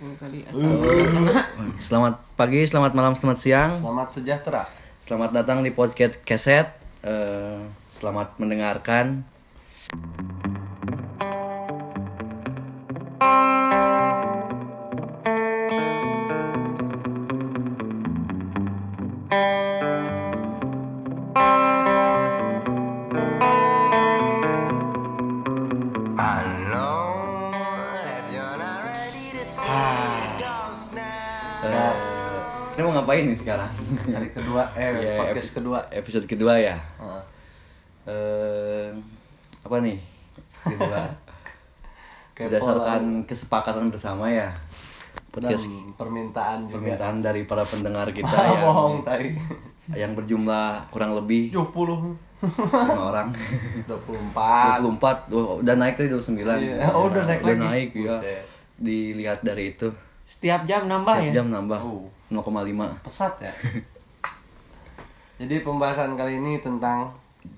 kali kena Selamat pagi, selamat malam, selamat siang. Selamat sejahtera. Selamat datang di podcast Keset. Eh, selamat mendengarkan. Eh, ngapain nih sekarang? Hari kedua, eh Iya, podcast epi- kedua. Episode kedua ya. Heeh. Eh, apa nih? Kedua. Berdasarkan kesepakatan bersama ya. dan Podcast permintaan juga. permintaan dari para pendengar kita Ah, yang bohong tai. yang berjumlah kurang lebih 70 lima orang 24 24 oh, udah naik tadi 29 Iya. Oh, udah naik udah lagi. naik ya Buset. dilihat dari itu setiap jam nambah Setiap ya jam nambah Oh. 0,5 pesat ya. Jadi pembahasan kali ini tentang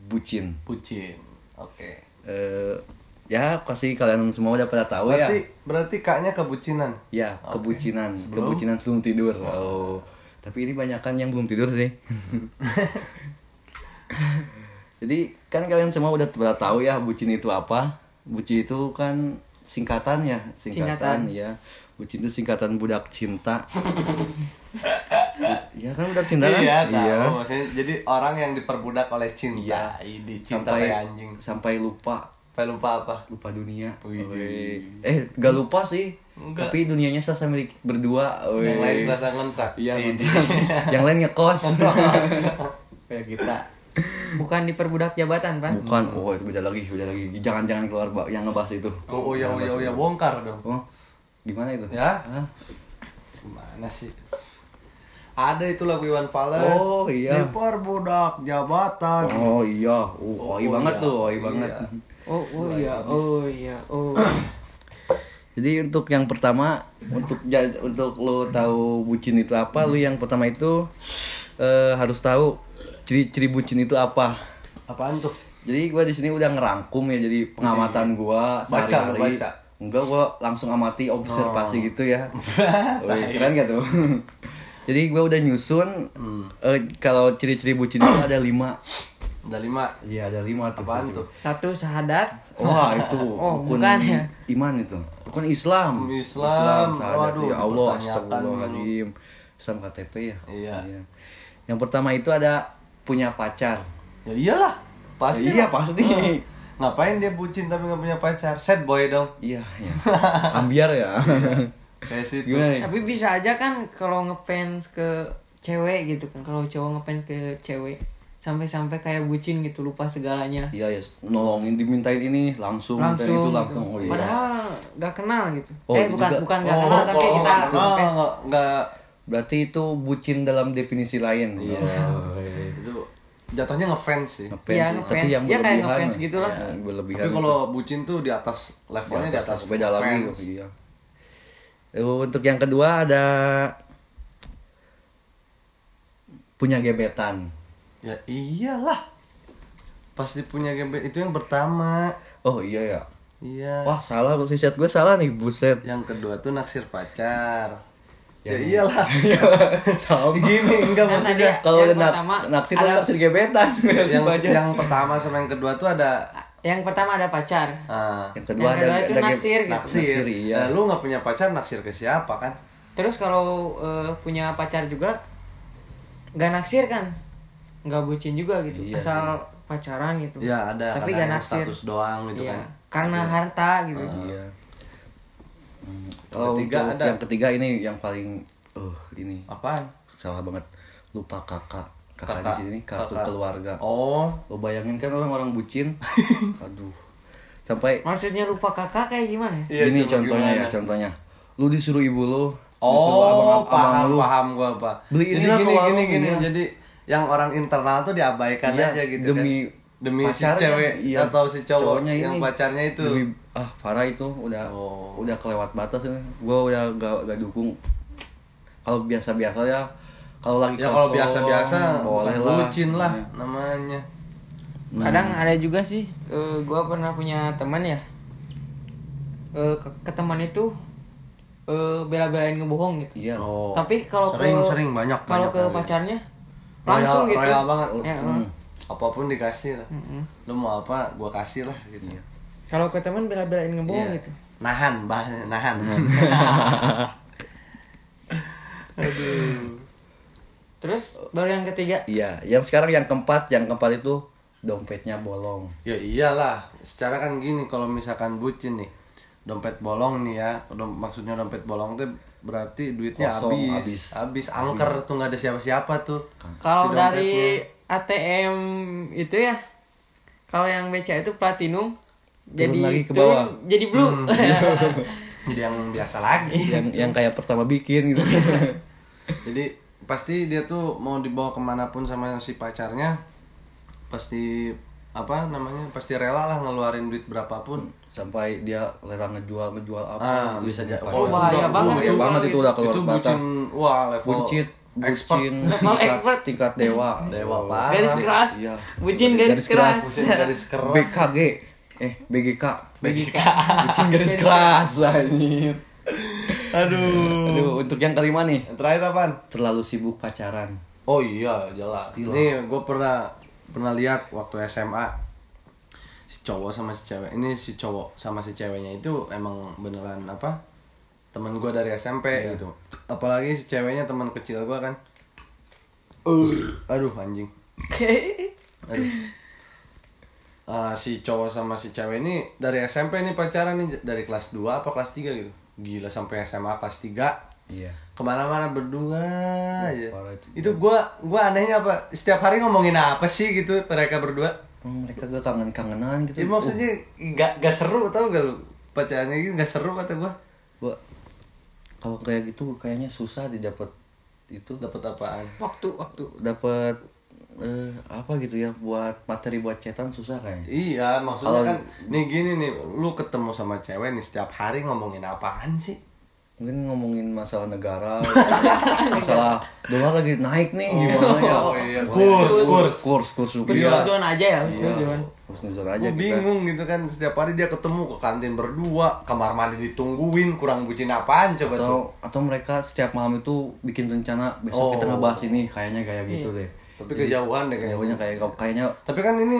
bucin bucin. Oke. Eh, ya pasti kalian semua udah pada tahu ya Berarti berarti kaknya kebucinan. ya Oke. kebucinan Sebelum? kebucinan sebelum tidur oh tapi ini banyak kan yang belum tidur sih jadi kan kalian semua udah pada tahu ya bucin itu apa bucin itu kan singkatan ya singkatan, Singkatan. ya bucin itu singkatan budak cinta ya kan budak cinta kan Iya, tahu. Maksudnya jadi orang yang diperbudak oleh cinta. Ini cinta sampai anjing. sampai lupa Sampai lupa apa? lupa dunia Wih. Eh gak lupa sih Enggak. tapi dunianya selesai milik berdua Wih. Yang lain selasa ngontrak. Iya, yang lain ngekos. Kayak kita. bukan diperbudak jabatan pan Bukan, oh itu beda lagi, beda lagi. Jangan-jangan keluar yang ngebahas itu. Oh, oh ya, oh ya, oh ya, bongkar dong. Oh, gimana itu? Ya? Hah? Gimana sih? Ada itu lagu Iwan Fals. Oh, iya. Diperbudak jabatan. Oh iya, oh, Oh, oi oh, banget iya. tuh, oi Iya. banget. oh oh iya oh iya oh Jadi untuk yang pertama, untuk untuk lo tahu bucin itu apa, lu yang pertama itu eh, harus tahu ciri-ciri bucin itu apa. Apaan tuh? Jadi gua di sini udah ngerangkum ya jadi pengamatan gua Baca, baca. Enggak gua langsung amati observasi gitu ya. Wih, keren gak tuh? jadi gua udah nyusun Hmm. eh, kalau ciri-ciri bucin itu ada lima. Ada lima. Iya ada lima tuh. Apaan tuh? satu sahadat Wah itu Oh, rukun bukan ya? iman itu. Bukan Islam. Islam. sahadat. Waduh, ya Allah astagfirullahaladzim. Islam KTP ya. Iya. Yang pertama itu ada punya pacar. Ya iyalah. Pasti. iya pasti. Ngapain dia bucin tapi nggak punya pacar? Sad boy dong. Iya, iya. Ambiar ya. Kayak situ. Gimana tapi bisa aja kan kalau ngefans ke cewek gitu kan kalau cowok ngefans ke cewek sampai-sampai kayak bucin gitu lupa segalanya Iya ya, nolongin dimintain ini langsung, langsung, itu gitu. langsung. Oh iya. padahal nggak kenal gitu Oh, eh bukan juga. bukan nggak Oh, kenal tapi oh, kita nggak- ngefans. nggak nggak Berarti itu bucin dalam definisi lain. Iya. Oh, iya. itu jatuhnya ngefans sih. Ngefans Iya, sih, ngefans. tapi yang Ya, kayak ngefans gitu lah. Ya. Tapi kalau bucin tuh di atas levelnya di atas, beda lagi. Iya. Eh, Untuk yang kedua ada punya gebetan. Ya iyalah. Pasti punya gebet itu yang pertama. Oh iya ya. Iya. Wah salah riset gue salah nih buset. Yang kedua tuh naksir pacar. Ya, Yang- iyalah. Sama. Gini enggak maksudnya. tadi- Kalau udah nak pertama naksir ada- naksir gebetan. yang yang pertama sama yang kedua tuh ada yang pertama ada pacar ah, yang kedua Yang ada, kedua itu ada naksir gitu. naksir. Naksir, iya. Nah, lu nggak punya pacar naksir ke siapa kan? terus kalau eh, punya pacar juga nggak naksir kan nggak bucin juga gitu Iya, asal pacaran gitu Ya ada tapi nggak naksir status doang gitu Iya, kan. karena harta gitu Iya. Kalau ketiga untuk ada. yang ketiga ini yang paling uh ini Apaan? salah banget lupa kakak kakak, Kakak. di sini kartu Kakak. keluarga Oh, lo bayangin kan orang-orang bucin aduh sampai maksudnya lupa kakak kayak gimana ya Iya, ini contohnya ya contohnya lu disuruh ibu lu disuruh Oh, abang- abang paham, lu. paham gua apa. Beli inilah gini, warung, gini, gini. iya. Jadi yang orang internal tuh diabaikan Iya, aja gitu demi kan. Demi si cewek iya. atau si cowok Cowoknya yang ini. pacarnya itu. Demi, ah Farah itu udah Oh. udah kelewat batas ini gue udah gak, gak dukung kalau biasa-biasa ya kalau lagi Ya kalau biasa-biasa boleh lah bucin lah Iya. namanya. Nah, kadang ada juga sih eh, gua pernah punya teman ya Eh, ke, ke teman itu eh, bela-belain ngebohong gitu Iya. Oh. tapi kalau ke sering sering banyak kalau ke kali. pacarnya Royal- langsung gitu royal banget. Ya, Hmm. Apa pun dikasih lah Mm-mm. lu mau apa gua kasih lah gitu kalau ke teman bela-belain ngebohong Iya. gitu nahan bahasanya nahan aduh terus baru yang ketiga Iya, yang sekarang yang keempat, yang keempat itu dompetnya bolong. ya iyalah secara kan gini kalau misalkan bucin nih dompet bolong nih ya dom- maksudnya dompet bolong tuh berarti duitnya Kosong, habis habis. habis angker tuh nggak ada siapa-siapa tuh kalau dari. ATM itu ya kalau yang BCA itu platinum jadi lagi ke bawah. turun jadi blue Hmm. jadi yang biasa lagi yang yang kayak pertama bikin gitu. jadi pasti dia tuh mau dibawa ke mana pun sama si pacarnya pasti apa namanya pasti rela lah ngeluarin duit berapapun Sampai dia rela ngejual ngejual apa ah gitu bisa jadi Oh, bahaya banget bahaya itu. banget itu udah keluar itu bucin wah level Buncit, bucin, Level tingkat, expert. tingkat dewa. Dewa Oh. parah. garis keras Iya. bucin garis, keras, bucin garis keras BKG eh BGK BGK. bucin garis keras anjir. aduh Aduh, untuk yang kelima nih, yang terakhir apaan terlalu sibuk pacaran. Oh iya, jelas. Nih, gue pernah pernah lihat waktu SMA si cowok sama si cewek. Ini si cowok sama si ceweknya itu emang beneran apa? Temen gue dari SMP gitu. Apalagi si ceweknya teman kecil gue kan. Uh, aduh anjing. Aduh. Ah, si cowok sama si cewek ini dari SMP nih pacaran nih dari kelas 2 apa kelas 3 gitu. Gila sampai SMA kelas 3 Iya. ke mana-mana berdua aja. parah itu. Itu gua gua anehnya apa? Setiap hari ngomongin apa sih gitu mereka berdua? Hmm, mereka gak kangen-kangenan gitu. Ya maksudnya nggak nggak seru tau gak lu? Pacarannya gitu nggak seru kata gua. Kalau kayak gitu kayaknya susah didapat itu Dapat apaan? waktu waktu dapat eh, apa gitu ya buat materi buat cetan susah kayaknya. Iya, maksudnya Kalau- kan nih gini nih, lu ketemu sama cewek nih setiap hari ngomongin apaan sih? Mungkin ngomongin masalah negara, masalah dolar lagi naik nih gimana ya? Oh, iya. Kurs, kurs. kurs, kurs rupiah. Husnuzon aja ya Kurs nuzon aja Gue kita. bingung gitu kan setiap hari dia ketemu ke kantin berdua, kamar mandi ditungguin, kurang bucin apaan coba tuh. Atau atau mereka setiap malam itu bikin rencana besok kita Oh. ngebahas ini kayaknya kayak gitu deh. Tapi kejauhan deh kayaknya. Kayaknya kayak kayaknya Tapi kan ini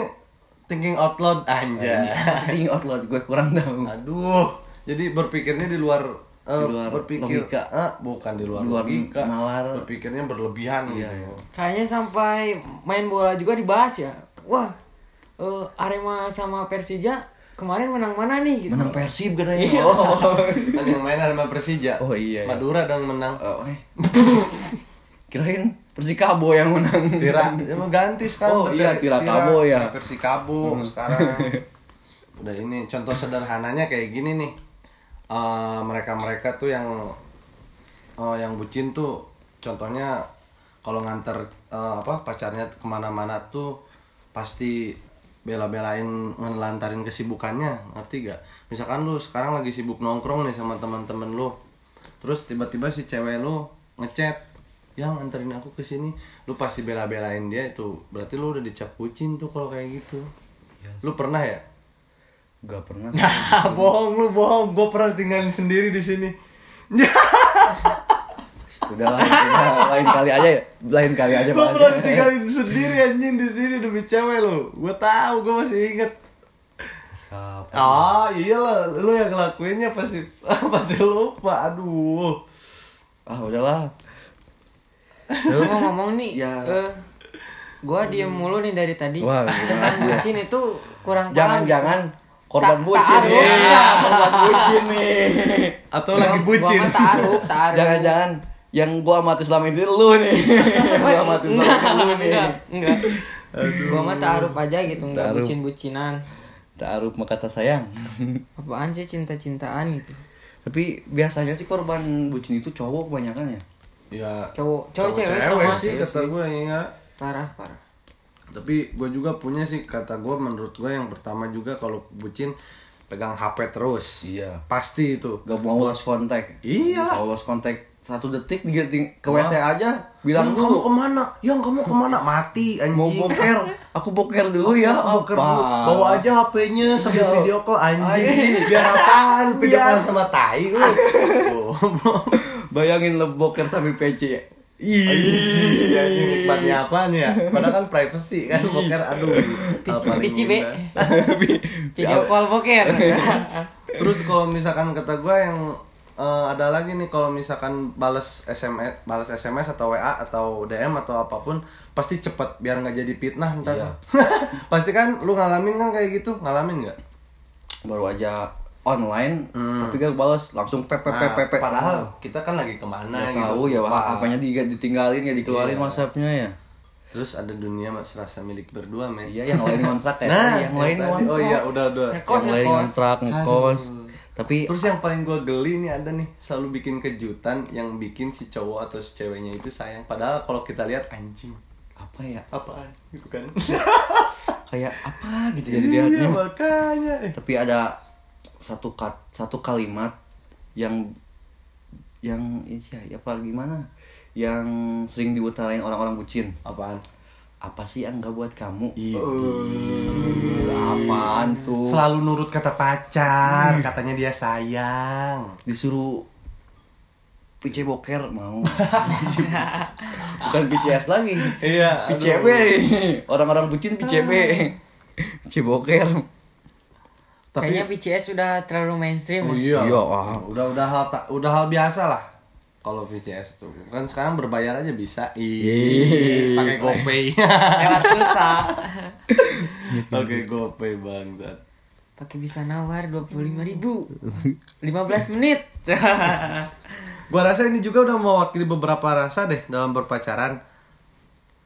thinking out loud anjay. tinggi outload gue kurang tahu. Aduh, jadi berpikirnya di luar eh, Di luar berpikir logika. eh, bukan di luar, Di luar logika. nalar. Berpikirnya berlebihan Iya, gitu. iya. kayaknya sampai main bola juga dibahas ya wah eh, Arema sama Persija kemarin menang mana nih gitu. Menang Persib katanya. Iya. Oh. Kan yang main sama Persija. Oh, iya, iya. Madura dong menang. Oh, eh. Kirain Persikabo yang menang. Tira, emang ganti sekarang. Oh, iya, Tira- Tira, ya. kayak Persikabo sekarang. Udah ini contoh sederhananya kayak gini nih. Eh, mereka-mereka tuh yang eh, yang bucin tuh contohnya kalau nganter eh, apa pacarnya ke mana-mana tuh pasti bela-belain ngelantarin kesibukannya ngerti gak? Misalkan lu sekarang lagi sibuk nongkrong nih sama teman-teman lu terus tiba-tiba si cewek lu ngechat yang anterin aku ke sini. Lu pasti bela-belain dia itu. Berarti lu udah dicap bucin tuh kalau kayak gitu. Lu pernah ya Gak pernah. bohong lu bohong gue pernah tinggalin sendiri di sini Sudah lah, udah, lain kali aja ya. Lain kali aja gue pernah tinggalin sendiri anjing di sini demi cewek lu gue tahu gue masih inget Kapan? ah iyalah lu yang ngelakuinnya pasti pasti lupa aduh Ah, udahlah. Terus ngomong nih, Ya. eh, gua diem mulu nih dari tadi. Wah, bucin itu kurang. Jangan-jangan korban Tak- bucin nih. Iya. Korban bucin nih. atau lagi bucin Gua mah taruh, taruh. Jangan-jangan yang gua amati selama ini lu nih. gua amati selama lu nih. enggak, enggak. Gua mah taruh aja gitu, enggak bucin-bucinan. Taruh sama kata sayang. Apaan sih cinta-cintaan gitu. Tapi biasanya sih korban bucin itu cowok kebanyakan ya. ya Cowok, cowok cewek cewek sama sih kata gue ya Parah, parah. Tapi gue juga punya sih kata gue menurut gue yang pertama juga kalau bucin pegang HP terus Iya. pasti itu Gak mau lost kontak. Iyalah. Kalau lost kontak satu detik diganti ke WC aja bilang yang kamu ke mana? Yang kamu ke mana? Mati anjing. mau boker aku boker dulu ya Aku boker dulu. Bawa aja HP-nya sambil Iya. video call anjing. Biar apaan? Video Biar- call sama tai lu. Bayangin lo boker sambil PC Iya, ini nikmatnya apaan ya? Padahal kan privacy kan boker aduh. Pici pici be. Video call boker. Terus kalau misalkan kata gue yang eh, ada lagi nih kalau misalkan balas SMS, balas SMS atau WA atau DM atau apa pun pasti cepet biar nggak jadi fitnah ntar. Iya. pasti kan lu ngalamin kan kayak gitu, ngalamin nggak? baru aja online Hmm. tapi gak balas langsung pep pep pep Nah, pep pep. padahal kita kan lagi ke mana Nggak gitu. tahu ya lupa. apanya di, ditinggalin ya dikeluarin Iya. WhatsAppnya ya Terus ada dunia mas rasa milik berdua men. iya yang lain kontrak ya Nah, yang lain kontrak Oh iya, udah udah. Ngekos, yang lain kontrak ngekos tapi Terus yang paling gue geli nih ada nih selalu bikin kejutan yang bikin si cowok atau si ceweknya itu sayang. Padahal kalau kita lihat anjing apa ya apaan gitu kan? kayak apa gitu ya Iya dilihatnya makanya. Tapi ada satu kat satu kalimat yang yang iya apa gimana? Yang sering diutarain orang-orang bucin. Apaan? apa sih yang nggak buat kamu? Iya. apaan tuh? Selalu nurut kata pacar, katanya dia sayang. disuruh PC boker mau. Bukan PCS lagi. Iya. PCB orang-orang bucin PCB PC boker Kayaknya BCS sudah terlalu mainstream. Oh, ya. iya. Iya, wah. Udah udah hal ta- udah hal biasa lah. Kalau VCS tuh kan sekarang berbayar aja bisa. Ih, pakai GoPay. Lewat pulsa. pakai GoPay bangsat. Pakai bisa nawar 25.000 ribu 15 menit. Gua rasa ini juga udah mewakili beberapa rasa deh dalam berpacaran.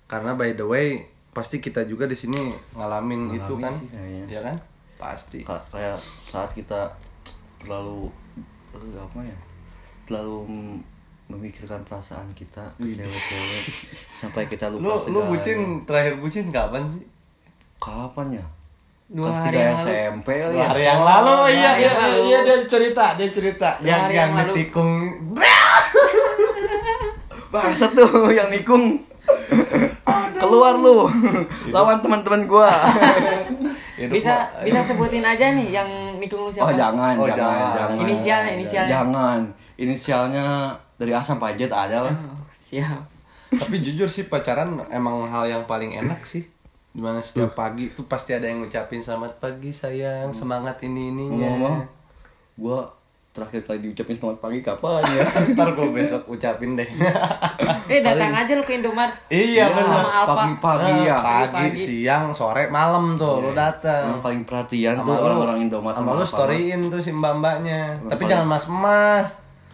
Karena by the way, pasti kita juga di sini ngalamin, Ngalamin itu kan. sih. Ya kan? Pasti. Ka- kayak saat kita terlalu eh, apa ya terlalu memikirkan perasaan kita ke cewek-cewek sampai kita Lu lupa lu segalanya. bucin terakhir bucin kapan sih? kapan ya Dua kelas hari yang lalu. SMP kali Dua ya hari yang Oh, lalu, dua iya iya lalu. iya dia cerita, dia cerita Dua yang yang yang lalu. ditikung. bangsat tuh yang nikung keluar lu lawan teman-teman gua Hidup bisa mah- bisa sebutin aja nih yang nikung lu siapa? oh jangan Oh, jangan jangan. jangan Inisial, inisialnya. jangan inisialnya dari asam pajet ada lah Oh, siap. Tapi jujur sih pacaran emang hal yang paling enak sih. Di mana setiap pagi tuh pasti ada yang ngucapin selamat pagi sayang, semangat ini ininya. ngomong gua terakhir kali diucapin selamat pagi kapan ya Ntar gue besok ucapin deh. Eh datang aja lu ke Indomaret. iya Sama benar. Alfa. pagi-pagi Nah, ya pagi, Pagi. siang, sore, malam tuh lu datang. yang paling perhatian tuh Sama lu- orang-orang Indomaret sama lu storyin tuh si mbak-mbaknya. Tapi paling- jangan mas-mas.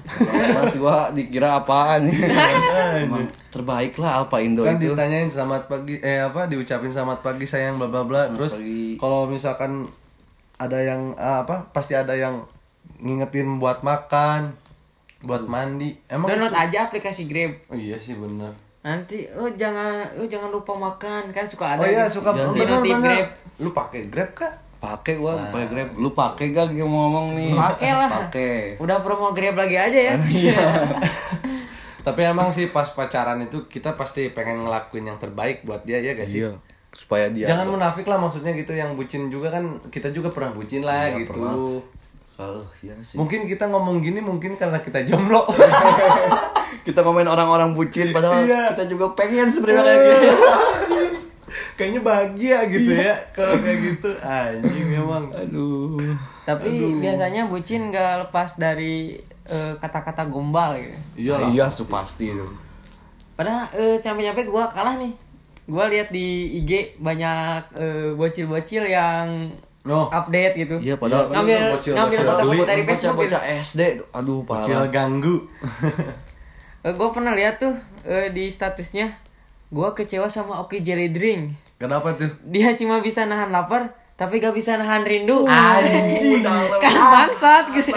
Mas gua dikira apaan Emang terbaik lah Alfa Indo kan itu ditanyain selamat pagi eh apa diucapin selamat pagi sayang bla bla bla terus kalau misalkan ada yang ah, apa pasti ada yang ngingetin buat makan buat mandi emang Download itu- aja aplikasi Grab. oh iya sih bener Nanti oh jangan oh jangan lupa makan kan suka ada. oh iya suka bener. Di bener Grab. lu pakai grab kak pakai gua pakai Grab lu pakai gak yang mau ngomong nih Pakai lah. pakai Udah promo Grab lagi aja ya. iya tapi emang sih pas pacaran itu kita pasti pengen ngelakuin yang terbaik buat dia ya gak sih iya supaya dia jangan munafik lah maksudnya gitu yang bucin juga kan kita juga pernah bucin lah Iya, gitu pernah. Kalau iya sih. Mungkin kita ngomong gini mungkin karena kita jomblo. Kita ngomongin orang-orang bucin padahal Iya. kita juga pengen sebenarnya kayak gitu. Kayaknya bahagia gitu ya kalau kayak gitu. Anjing memang aduh. Tapi biasanya bucin gak lepas dari eh, kata-kata gombal gitu. iya. Lah iya tuh pasti itu Padahal eh, sampai-nyampe gua kalah nih. Gua lihat di IG banyak eh, bocil-bocil yang Oh. update gitu. iya padahal Iya, ngambil bocil- ngambil bocil foto-foto dari Facebook gitu. bocah SD aduh kecil parah ganggu Eh, gue pernah lihat tuh eh, di statusnya gue kecewa sama Oki Jelly Drink. kenapa tuh Dia cuma bisa nahan lapar, tapi gak bisa nahan rindu. Anjing. kan bangsat gitu.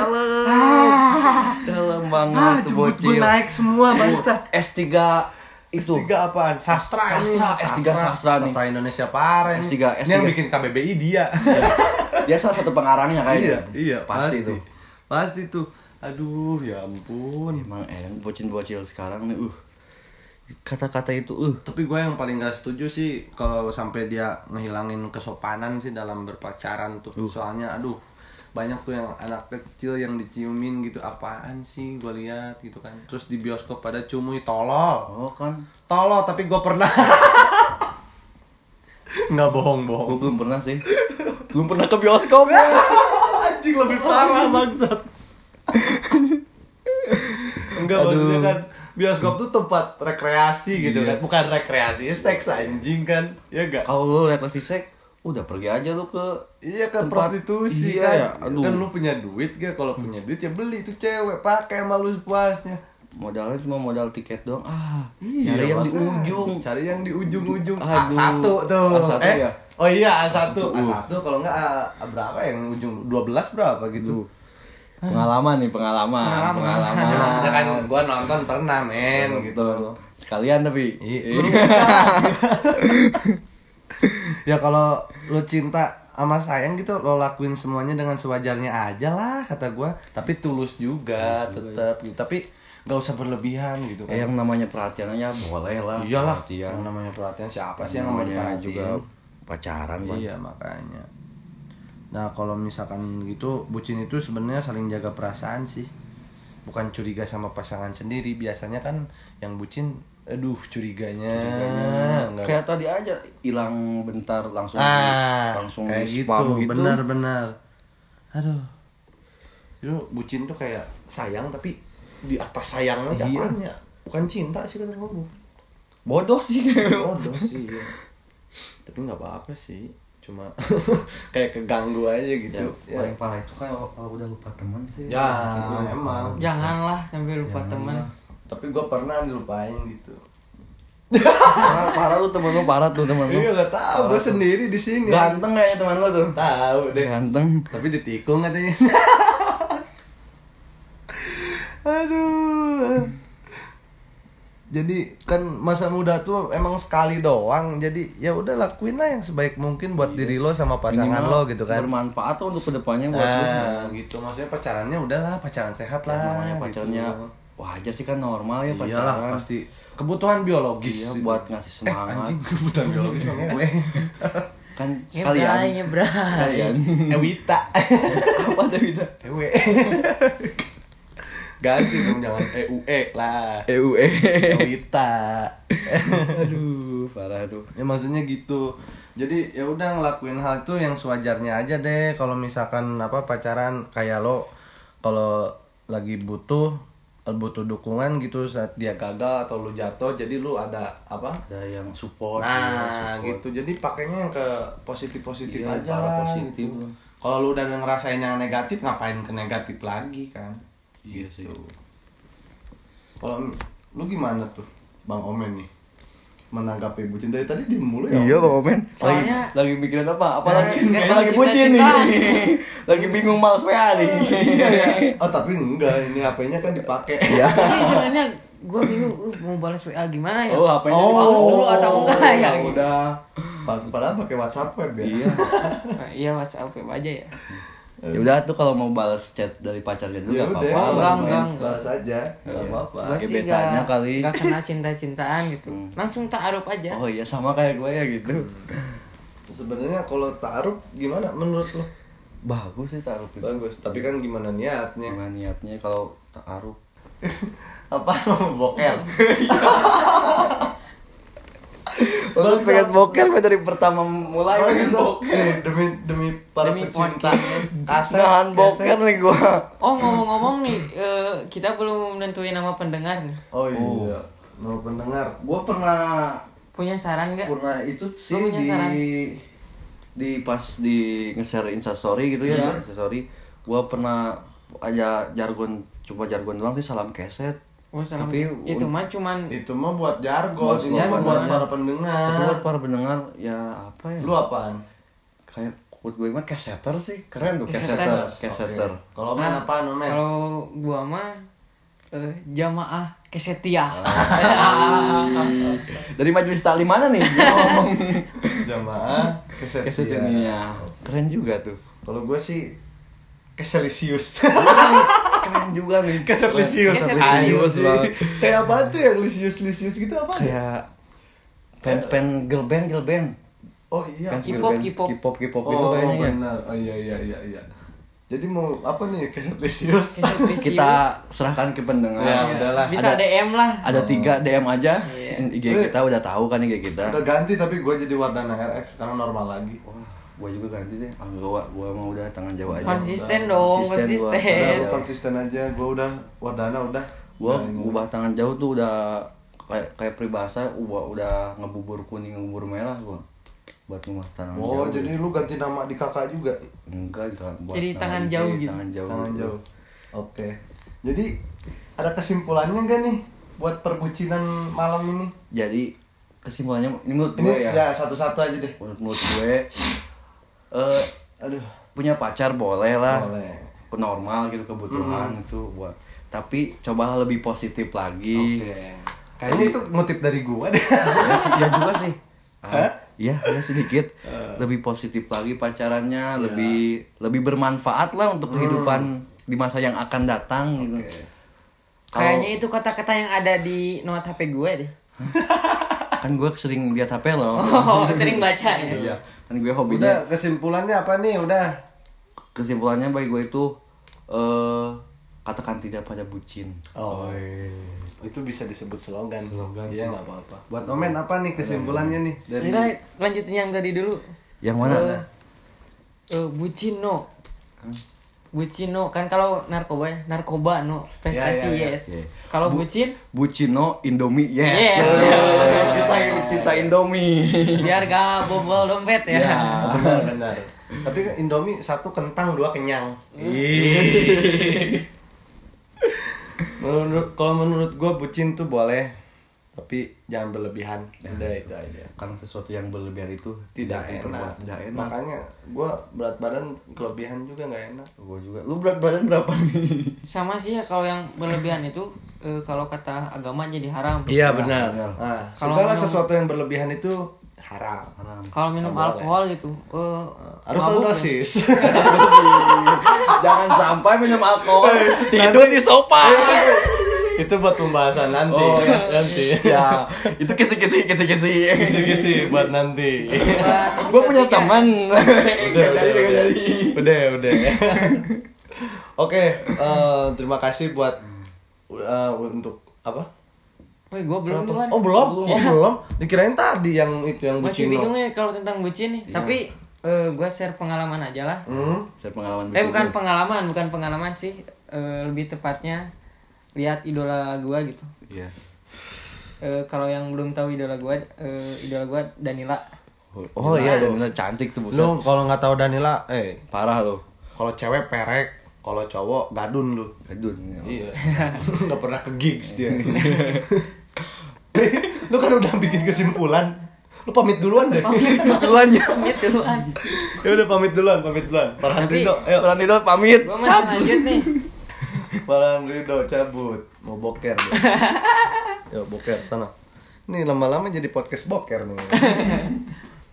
dalam banget ah tuh bocil naik semua bangsa S3 itu S3 apaan? Sastra. Sastra, S3 sastra nih. Sastra Indonesia parah ini. S3, Ini yang S3. bikin KBBI dia. dia salah satu pengarangnya iya, kayaknya iya, pasti pasti tuh Pasti tuh. Aduh, ya ampun. emang enak bocil-bocil sekarang nih uh kata-kata itu uh Tapi gue yang paling gak setuju sih kalau sampai dia ngehilangin kesopanan sih dalam berpacaran tuh. Soalnya aduh banyak tuh yang anak kecil yang diciumin gitu apaan sih gue lihat? gitu kan. Terus di bioskop pada cumuy tolol. Oh kan? Tolol tapi gue pernah. Nggak bohong bohong. Gue belum pernah sih. Belum pernah ke bioskop ya. Anjing lebih parah maksud enggak maksudnya kan bioskop tuh tempat rekreasi gitu Iya. kan. Bukan rekreasi seks anjing kan. Ya enggak kalau lu lihat pasti sek udah pergi aja lu ke Iya kan Tempat- prostitusi iya kan. ya, aduh. Kan lu punya duit gak? Kalau punya duit ya beli tuh cewek, pakai sama lu sepuasnya. modalnya cuma modal tiket doang ah Iya, nyari yang di ujung Cari yang di ujung-ujung. Aduh. A1 tuh. A1 eh? ya? Oh iya A1. Uh. A1 kalau enggak A, A berapa yang ujung 12 berapa gitu. pengalaman nih pengalaman Pengalaman. Ya, maksudnya kan gua nonton pernah men gitu. sekalian tapi Iya. ya kalau lo cinta sama sayang gitu lo lakuin semuanya dengan sewajarnya aja lah kata gua. Tapi tulus juga tetap gitu. Tapi nggak usah berlebihan gitu Eh, kan yang namanya perhatian aja boleh lah iyalah perhatian. yang namanya perhatian siapa sih yang namanya juga pacaran Bang. iya makanya. Nah kalau misalkan gitu bucin itu sebenarnya saling jaga perasaan sih. Bukan curiga sama pasangan sendiri. Biasanya kan yang bucin aduh curiganya, nggak. Kayak tadi aja hilang bentar langsung ah langsung kayak di gitu, spam gitu. Benar-benar. Aduh. Itu bucin tuh kayak sayang tapi di atas sayangnya Iya. apanya bukan cinta sih kata kamu. Bodoh sih. Bodoh sih ya. tapi nggak apa-apa sih. Cuma kayak keganggu aja gitu. Ya, paling parah itu kan kalau udah lupa teman sih. Ya, Itu emang. Janganlah sampai lupa teman. Tapi gue pernah dilupain gitu. Parah, parah lu temen lu parah tuh temen lu. Iya nggak tahu. Gue sendiri di sini. Ganteng kayaknya teman lu tuh. Tahu deh. Ganteng. Tapi ditikung katanya. Aduh. Jadi kan masa muda tuh emang sekali doang. Jadi ya udah lakuin lah yang sebaik mungkin buat diri lo sama pasangan Minimal lo gitu kan. bermanfaat tuh untuk ke depannya buat lu. Nah gitu maksudnya pacarannya udahlah pacaran sehat Ya, lah namanya pacarnya gitu. Wajar sih kan normal ya iyalah pacaran. pasti. Kebutuhan biologis. Iya, buat ngasih eh, semangat. anjing kebutuhan biologis mah ngewe kan sekalian. ngebray. sekalian. Ewita apa tuh itu Ewe ganti dong jangan. EUE lah. EUE Ewita aduh parah tuh. Ya maksudnya gitu. Jadi ya udah ngelakuin hal itu yang sewajarnya aja deh. Kalau misalkan apa pacaran kayak lo kalau lagi butuh butuh dukungan gitu saat dia gagal atau lu jatuh jadi lu ada apa ada yang support nah support. gitu jadi pakainya yang ke positif positif Iya, aja lah positif. gitu. kalau lu udah ngerasain yang negatif ngapain ke negatif lagi kan iya sih kalau lu gimana tuh bang Omen nih menanggapi bucin dari tadi diem mulu ya Iya Om? Bang Omen lagi, Soalnya- lagi mikirin apa? Apa lagi? tahu lagi bucin nih? lagi bingung males WA nih Iya ya. Oh tapi enggak, ini HP-nya kan dipakai. Iya. Tapi sebenarnya gue bingung uh, mau balas WA gimana ya? Oh, HP-nya oh, dulu atau enggak ya? ya gitu. udah. Padahal pakai WhatsApp web ya. Iya. Nah, iya WhatsApp web aja ya. Ya udah tuh kalau mau balas chat dari pacarnya dulu nggak udah, apa-apa. Oh, enggak, enggak, enggak. balas aja. Enggak apa-apa. Gue sih gak, kali. gak kenal cinta-cintaan gitu. Hmm. Langsung taruh aja. Oh iya sama kayak gue ya gitu. Sebenarnya kalau taruh gimana menurut lo? Bagus sih taruh itu. Bagus, tapi kan gimana niatnya? Gimana niatnya kalau taruh? Apa bokel? Lu pengen boker gue dari pertama mulai pengen bokel demi demi para Demi pecinta. Nahan boker nih gua. Oh ngomong-ngomong nih, eh, kita belum nentuin nama pendengar nih. Oh iya. Mau pendengar. Gua pernah Punya saran nggak? pernah itu sih punya di saran? di pas di nge-share instastory gitu ya, Iya. di instastory gua pernah aja jargon coba jargon doang sih salam keset Oh, salam. Tapi itu mah cuman Itu mah buat jargon, Buat ini jargon. buat para tapi pendengar. buat para pendengar ya apa ya Lu apaan? kayak quote gue mah keseter sih keren tuh keseter Oke. Kalau main Nah, apaan, men? Kalau gua mah eh, jamaah kesetia. dari majelis taklim mana nih ngomong Jamaah keset. keset ini ya keren juga tuh Kalau gue sih keselisius. keren, juga nih. Keset Lisius. Keset Lisius banget. Kayak apa tuh yang Lisius Lisius gitu apa? Kayak fans fan girl band girl band. Oh iya. Fans K-pop. K-pop. K-pop K-pop Oh itu kayaknya ya. benar. Oh iya iya iya iya. Jadi mau apa nih Keset Lisius? Kita serahkan ke pendengar. Ya, Iya. udahlah. Bisa Ada- DM lah. Ada tiga DM aja. Iya. IG kita udah tahu kan IG kita. Udah ganti tapi gue jadi Wardana RX sekarang normal lagi. Gua juga ganti deh. Ah, gua gua mau udah tangan Jawa aja. Konsisten dong, Konsisten gua. konsisten. Udah Iya. lu konsisten aja. Gue udah Wardana udah. Gua Udah ini. ubah tangan jauh tuh udah kayak kayak peribahasa udah udah ngebubur kuning ngebubur merah gua buat rumah tangan Oh jauh. jadi lu ganti nama di kakak juga? enggak buat Jadi tangan IG, jauh gitu. tangan jauh Tangan jauh. Oke. Jadi ada kesimpulannya gak nih buat perbucinan malam ini? jadi kesimpulannya ini menurut Ini gue ya, ya satu-satu aja deh. menurut menurut gue eh aduh punya pacar boleh lah Boleh. normal gitu kebutuhan itu buat tapi cobalah lebih positif lagi Oke. Kayaknya itu ngutip dari gua deh. ya, sih, ya juga sih Hah? Ah, Iya, ya sedikit lebih positif lagi pacarannya, lebih lebih bermanfaat lah untuk kehidupan di masa yang akan datang gitu. Oke. Kayaknya itu kata-kata yang ada di note HP gue deh. Kan gue sering lihat HP loh. Oh, sering baca ya. Iya. Kan gue hobinya Udah kesimpulannya apa nih? Udah. kesimpulannya bagi gue itu eh katakan tidak pada bucin. Oh. Itu bisa disebut slogan. Slogan Iya nggak apa-apa. Buat Omen apa nih kesimpulannya nih dari Enggak, lanjutin yang tadi dulu. Yang mana? Eh, eh, bucin no. Bucin no kan kalau narkoba ya, narkoba no, prestasi Ya, ya, ya. yes. Iya. Kalau Bu- bucin Bucino Indomie yes. Yes. Eh, Kita cinta Indomie. biar gak bobol dompet ya. Ya. benar benar. Tapi Indomie satu kentang dua kenyang. menurut kalau menurut gue bucin tuh boleh, tapi jangan berlebihan. Udah itu aja. Karena sesuatu yang berlebihan itu Tidak diperbuat enak. Tidak enak. Makanya gue berat badan kelebihan juga nggak enak. Gue juga. Lu berat badan berapa nih? Sama sih ya kalau yang berlebihan itu eh, kalau kata agama jadi haram. Iya benar. Nah, Kalau segala minum- sesuatu yang berlebihan itu haram. Haram. Kalau minum Nggak boleh. alkohol gitu, eh, Harus tahu ya. dosis. Jangan sampai minum alkohol tidur di sofa. Itu buat pembahasan nanti. Oh, ya. nanti. ya, itu kisi-kisi kisi-kisi. Kisi-kisi buat nanti. Buat Gue punya teman. udah, udah, jadi, udah. jadi. udah, udah. Oke, eh, terima kasih buat eh, untuk apa? Woi, gue belum duluan. Oh belum, oh Ya. belum. Dikirain tadi yang itu yang Masih bucin. bingung ya kalau tentang bucin nih. Tapi eh, gue share pengalaman aja lah. Hmm? Saya pengalaman Eh bukan pengalaman, bukan pengalaman sih. Eh, lebih tepatnya lihat idola gua gitu. Iya. Eh, kalau yang belum tahu idola gua, eh, idola gua Danila. Oh iya, Danila cantik tuh buset. Lu kalau nggak tahu Danila, eh Parah lu. kalau cewek perek, kalau cowok gadun lu. Kedun. Iya. Nggak pernah ke gigs dia. lu kan udah bikin kesimpulan. Lu pamit duluan deh. Duluan ya. Pamit duluan. ya udah pamit duluan, pamit duluan. Farhan Rido, ayo. Duluan Dino pamit. Lanjut nih. Farhan Rido cabut, mau boker. Yo boker sana. Nih lama-lama jadi podcast boker nih.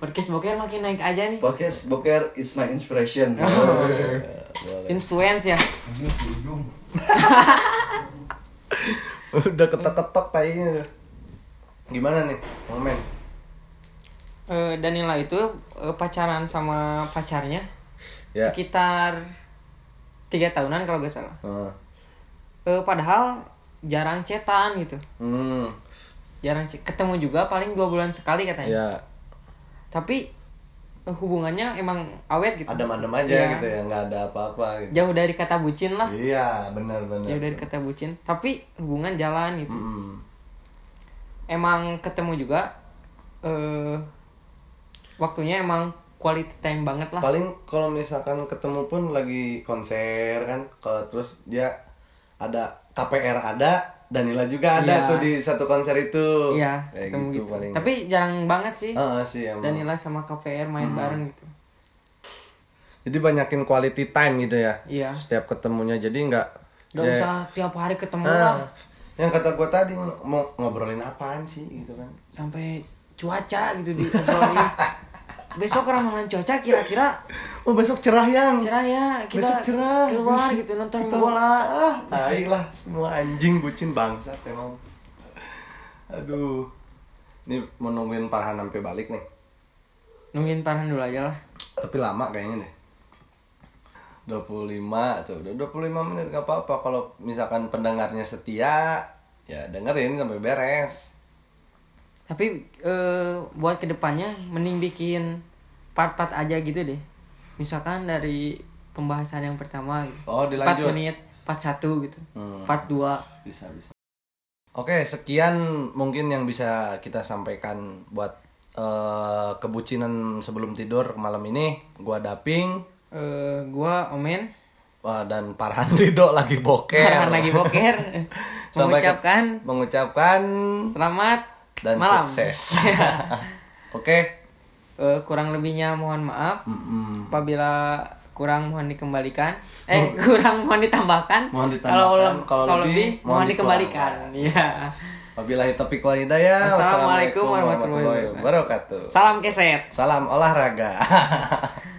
Podcast boker makin naik aja nih. Podcast Boker is my inspiration. Boleh. Influence ya. Udah ketok-ketok tainya. Gimana nih, momen? Eh, Danila itu eh, pacaran sama pacarnya Ya. sekitar tiga tahunan kalau gak salah. Ah. Eh, padahal jarang cetan gitu. Hmm. Jarang ketemu juga paling dua bulan sekali katanya. Ya, Tapi eh, hubungannya emang awet gitu. adem-adem aja Iya. gitu ya, nggak ada apa-apa gitu. Jauh dari kata bucin lah. Iya, benar-benar. Jauh dari kata bucin. Tapi hubungan jalan gitu. Hmm. Emang ketemu juga. eh waktunya emang quality time banget lah. Paling kalau misalkan ketemu pun lagi konser kan, kalau terus dia ada KPR ada, Danila juga ada Iya. tuh di satu konser itu. Iya, kayak gitu, gitu. paling. Tapi jarang banget sih. Heeh, sih emang. Danila sama KPR main Hmm. bareng gitu. Jadi banyakin quality time gitu ya. Iya. Setiap ketemunya jadi nggak Gak ya- usah tiap hari ketemu Ah, lah. yang kata gua tadi mau ngobrolin apaan sih gitu kan. Sampai cuaca gitu diobrolin. Besok ramalan cuaca kira-kira Oh besok cerah yang. cerah ya kita besok cerah. keluar Besok gitu nonton kita- bola Ah, lah semua anjing bucin bangsat emang. Aduh. Ini mau nungguin Farhan sampai balik nih. nungguin Farhan dulu aja lah Tapi lama kayaknya deh. 25 tuh udah 25 menit gak apa-apa kalau misalkan pendengarnya setia ya dengerin sampai beres tapi eh, buat ke depannya mending bikin part-part aja gitu deh. Misalkan dari pembahasan yang pertama gitu. Oh, 4 dilanjut. menit part 1 gitu. Hmm. part 2 bisa bisa. Oke sekian mungkin yang bisa kita sampaikan buat eh, kebucinan sebelum tidur malam ini. Gua daping. Eh, gua omen. Dan Parhan Ridho lagi boker. Farhan lagi boker. Mengucapkan mengucapkan selamat dan malam sukses oke Eh, kurang lebihnya mohon maaf Mm-mm. apabila kurang mohon dikembalikan eh kurang mohon ditambahkan Oh. Mohon ditambahkan. kalau Kalau kalau lebih, lebih mohon mohon dikembalikan ya Wabillahi taufiq wal hidayah. Wassalamualaikum warahmatullahi wabarakatuh. salam keset Salam olahraga.